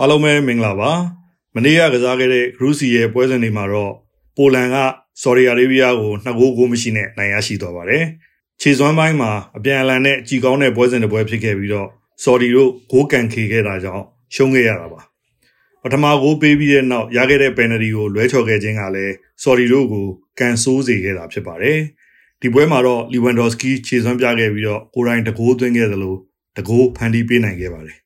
အားလုံးပဲမင်္ဂလာပါမနေ့ကကစားခဲ့တဲ့ဂရုစီရဲ့ပွဲစဉ်တွေမှာတော့ပိုလန်ကဆော်ဒီအာရေဗျကိုနှစ်ဂိုးကိုမရှိနဲ့နိုင်ရရှိသွားပါတယ်ခြေစွမ်းပိုင်းမှာအပြန်အလှန်နဲ့ကြည်ကောင်းတဲ့ပွဲစဉ်တစ်ပွဲဖြစ်ခဲ့ပြီးတော့ဆော်ဒီတို့ဂိုးကန်ခေခဲ့တာကြောင့်ရှုံးခဲ့ရတာပါပထမဂိုးပေးပြီးတဲ့နောက်ရခဲ့တဲ့ပယ်နယ်တီကိုလွဲချော်ခဲ့ခြင်းကလည်းဆော်ဒီတို့ကိုကန်ဆိုးစေခဲ့တာဖြစ်ပါတယ်ဒီပွဲမှာတော့လီဝန်ဒေါ်စကီခြေစွမ်းပြခဲ့ပြီးတော့ကိုရိုင်းတကိုးသွင်းခဲ့သလိုတကိုးဖန်တီးပေးနိုင်ခဲ့ပါတယ်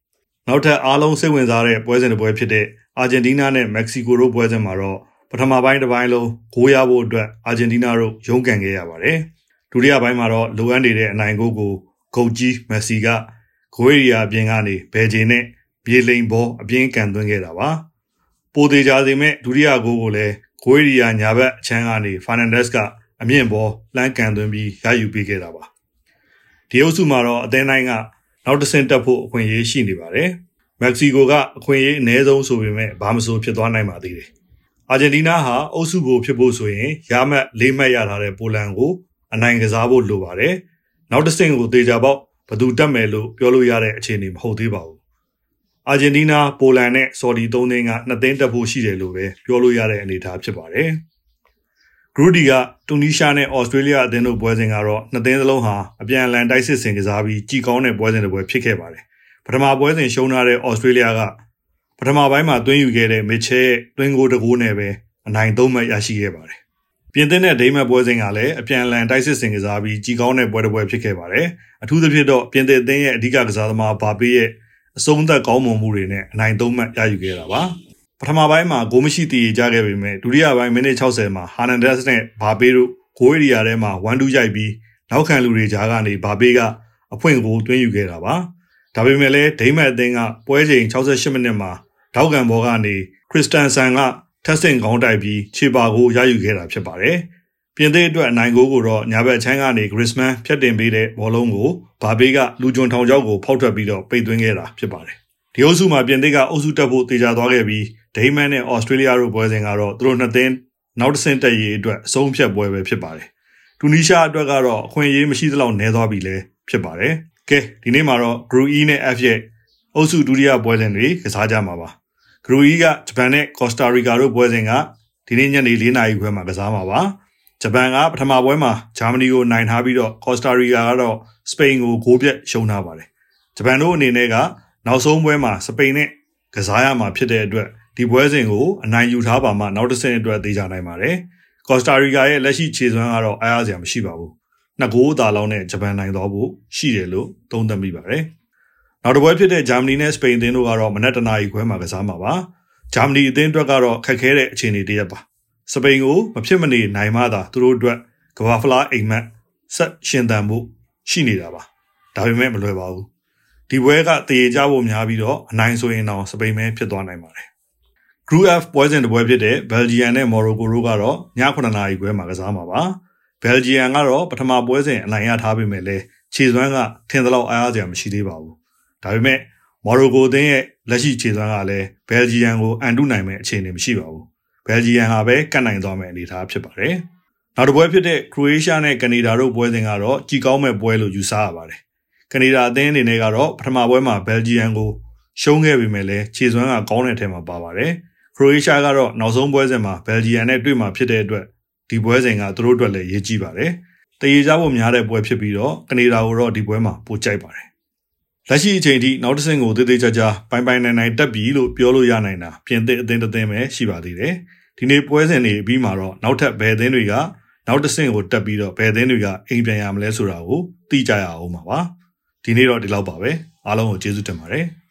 နောက်ထပ်အားလုံးစိတ်ဝင်စားတဲ့ပွဲစဉ်တစ်ပွဲဖြစ်တဲ့အာဂျင်တီးနားနဲ့မက္ကဆီကိုတို့ပွဲစဉ်မှာတော့ပထမပိုင်းတစ်ပိုင်းလုံးဂိုးရဖို့အတွက်အာဂျင်တီးနားတို့ရုန်းကန်ခဲ့ရပါတယ်။ဒုတိယပိုင်းမှာတော့လိုအပ်နေတဲ့အနိုင်ဂိုးကိုဂုတ်ကြီးမက်ဆီကဂိုးရီယာအပြင်ကနေဘယ်ဂျင်နဲ့မြေလိန်ဘောအပြင်ကန်သွင်းခဲ့တာပါ။ပိုသေးကြစေမဲ့ဒုတိယဂိုးကိုလည်းဂိုးရီယာညာဘက်အချမ်းကနေဖာနန်ဒက်စ်ကအမြင့်ဘောလှမ်းကန်သွင်းပြီးရယူပေးခဲ့တာပါ။ဒီအုပ်စုမှာတော့အသင်းတိုင်းက နောက်တစ်ဆင့်တက်ဖို့အခွင့်အရေးရှိနေပါတယ်။မက္ကဆီကိုကအခွင့်အရေးအနည်းဆုံးဆိုပေမဲ့ဘာမဆိုဖြစ်သွားနိုင်ပါသေးတယ်။အာဂျင်တီးနားဟာအုပ်စုကိုဖြစ်ဖို့ဆိုရင်ရမှတ်၄မှတ်ရထားတဲ့ပိုလန်ကိုအနိုင်ကစားဖို့လိုပါတယ်။နောက်တစ်ဆင့်ကိုသေချာပေါက်ဘသူတက်မယ်လို့ပြောလို့ရတဲ့အခြေအနေမဟုတ်သေးပါဘူး။အာဂျင်တီးနားပိုလန်နဲ့ဆော်ဒီ၃သင်းကနှစ်သင်းတက်ဖို့ရှိတယ်လို့ပဲပြောလို့ရတဲ့အနေအထားဖြစ်ပါတယ်။ ဂရူဒီကတူနီးရှားနဲ့အော်စတြေးလျအသင်းတို့ပွဲစဉ်ကတော့နှစ်သင်းစလုံးဟာအပြန်အလှန်တိုက်စစ်ဆင်ကစားပြီးကြည်ကောင်းတဲ့ပွဲစဉ်တွေပွဲဖြစ်ခဲ့ပါတယ်။ပထမပွဲစဉ်ရှုံးထားတဲ့အော်စတြေးလျကပထမပိုင်းမှာသွင်းယူခဲ့တဲ့မစ်ချဲတွင်းကိုတကိုးနဲ့ပဲအနိုင်သုံးမှတ်ရရှိခဲ့ပါတယ်။ပြင်သစ်နဲ့ဒိမတ်ပွဲစဉ်ကလည်းအပြန်အလှန်တိုက်စစ်ဆင်ကစားပြီးကြည်ကောင်းတဲ့ပွဲတစ်ပွဲဖြစ်ခဲ့ပါတယ်။အထူးသဖြင့်တော့ပြင်သစ်အသင်းရဲ့အဓိကကစားသမားဘာပေးရဲ့အဆုံးသက်ကောင်းမွန်မှုတွေနဲ့အနိုင်သုံးမှတ်ရယူခဲ့တာပါ။ ပထမပိုင်းမှာဂိုးမရှိတည်ကြခဲ့ပေမဲ့ဒုတိယပိုင်းမိနစ်60မှာဟာနန်ဒက်စ်နဲ့ဘာပေးတို့ဂိုးရီယာထဲမှာ1-2ရိုက်ပြီးနောက်ခံလူတွေကြားကနေဘာပေးကအဖွင့်ကိုတွင်းယူခဲ့တာပါဒါပေမဲ့လည်းဒိမတ်အသင်းကပွဲချိန်68မိနစ်မှာထောက်ကန်ဘောကနေခရစ်စတန်ဆန်ကထက်ဆင်ကောင်းတိုက်ပြီးခြေပါကိုရယူခဲ့တာဖြစ်ပါတယ်ပြင်သစ်အတွက်အနိုင်ဂိုးကိုတော့ညာဘက်ချမ်းကနေဂရစ်မန်ဖြတ်တင်ပေးတဲ့ဘောလုံးကိုဘာဘေးကလူဂျွန်ထောင်ချောက်ကိုဖောက်ထွက်ပြီးတော့ပိတ်သွင်းခဲ့တာဖြစ်ပါတယ် ဒီအုပ်စုမှာပြင်သစ်ကအုပ်စုတက်ဖို့တေချာသွားခဲ့ပြီးဒိမန်နဲ့ဩစတြေးလျတို့ပွဲစဉ်ကတော့သူတို့နှစ်သင်းနောက်တစ်ဆင့်တက်ရေးအတွက်အဆုံးဖြတ်ပွဲပဲဖြစ်ပါတယ်။တူနီးရှားအတွက်ကတော့အခွင့်အရေးမရှိသလောက်နည်းသွားပြီလဲဖြစ်ပါတယ်။ကဲဒီနေ့မှာတော့ Group E နဲ့ F ရဲ့အုပ်စုဒုတိယပွဲစဉ်တွေကစားကြမှာပါ။ Group E ကဂျပန်နဲ့ Costa Rica တို့ပွဲစဉ်ကဒီနေ့ညနေ4နာရီခွဲမှာကစားမှာပါ။ဂျပန်ကပထမပွဲမှာဂျာမနီကိုနိုင်ထားပြီးတော့ Costa Rica ကတော့စပိန်ကိုဂိုးပြတ်ရှုံးထားပါတယ်။ဂျပန်တို့အနေနဲ့က နောက်ဆုံးပွဲမှာစပိန်နဲ့ကစားရမှာဖြစ်တဲ့အတွက်ဒီပွဲစဉ်ကိုအနိုင်ယူထားပါမှနောက်တစ်ဆင့်အတွက်သေးကြနိုင်ပါတယ်။ကော့စတာရီကာရဲ့လက်ရှိခြေစွမ်းကတော့အားရစရာမရှိပါဘူး။နှစ်ဂိုးအသာလောက်နဲ့ဂျပန်နိုင်သွားဖို့ရှိတယ်လို့သုံးသပ်မိပါတယ်။နောက်တစ်ပွဲဖြစ်တဲ့ဂျာမနီနဲ့စပိန်အသင်းတို့ကတော့မနက်တနာရီခွဲမှာကစားမှာပါ။ဂျာမနီအသင်းအတွက်ကတော့ခက်ခဲတဲ့အခြေအနေတရက်ပါ။စပိန်ကိုမဖြစ်မနေနိုင်မှသာသူတို့အတွက်ကဘာဖလားအိမ်မက်ဆက်ရှင်သန်မှုရှိနေတာပါ။ဒါပေမဲ့မလွယ်ပါဘူး။ ဒီပွဲကတည်ကြဖို့များပြီးတော့အနိုင်ဆိုရင်တော့စပိန်ပဲဖြစ်သွားနိုင်ပါတယ် Group F ပွဲစဉ်တစ်ပွဲဖြစ်တဲ့ Belgium နဲ့ Morocco တို့ကတော့ည9နာရီခွဲမှာကစားမှာပါ။ Belgium ကတော့ပထမပွဲစဉ်အနိုင်ရထားပေမဲ့လည်းခြေစွမ်းကထင်သလောက်အားရစရာမရှိသေးပါဘူး။ဒါပေမဲ့ Morocco အသင်းရဲ့လက်ရှိခြေစွမ်းကလည်း Belgium ကိုအန်တုနိုင်မဲ့အခြေအနေမရှိပါဘူး။ Belgium ဟာပဲကတ်နိုင်သွားမယ့်အနေအထားဖြစ်ပါတယ်။နောက်တစ်ပွဲဖြစ်တဲ့ Croatia နဲ့ Canada တို့ပွဲစဉ်ကတော့ကြည်ကောင်းမဲ့ပွဲလို့ယူဆရပါတယ်။ Canada အသင်းအနေနဲ့ကတော့ပထမပွဲမှာ Belgium ကိုရှုံးခဲ့ပေမဲ့လည်းခြေစွမ်းကကောင်းတဲ့အထက်မှာပါပါတယ်။ခရိုအေးရှားကတော့နောက်ဆုံးပွဲစဉ်မှာဘယ်လ်ဂျီယံနဲ့တွေ့မှာဖြစ်တဲ့အတွက်ဒီပွဲစဉ်ကသူတို့အတွက်လည်းရေးကြည့်ပါတယ်။တရေကြဖို့များတဲ့ပွဲဖြစ်ပြီးတော့ကနေဒါကိုတော့ဒီပွဲမှာပိုကြိုက်ပါတယ်။လက်ရှိအချိန်ထိနောက်တစ်ဆင့်ကိုသေးသေးချာချာပိုင်ပိုင်နိုင်နိုင်တက်ပြီလို့ပြောလို့ရနိုင်တာပြင်သစ်အသင်းတစ်သင်းပဲရှိပါသေးတယ်။ဒီနေ့ပွဲစဉ်တွေပြီးမှာတော့နောက်ထပ်ဘယ်အသင်းတွေကနောက်တစ်ဆင့်ကိုတက်ပြီးတော့ဘယ်အသင်းတွေကအိမ်ပြန်ရမလဲဆိုတာကိုသိကြရအောင်ပါပါ။ ဒီနေ့တော့ဒီလောက်ပါပဲ။အားလုံးကိုကျေးဇူးတင်ပါတယ်။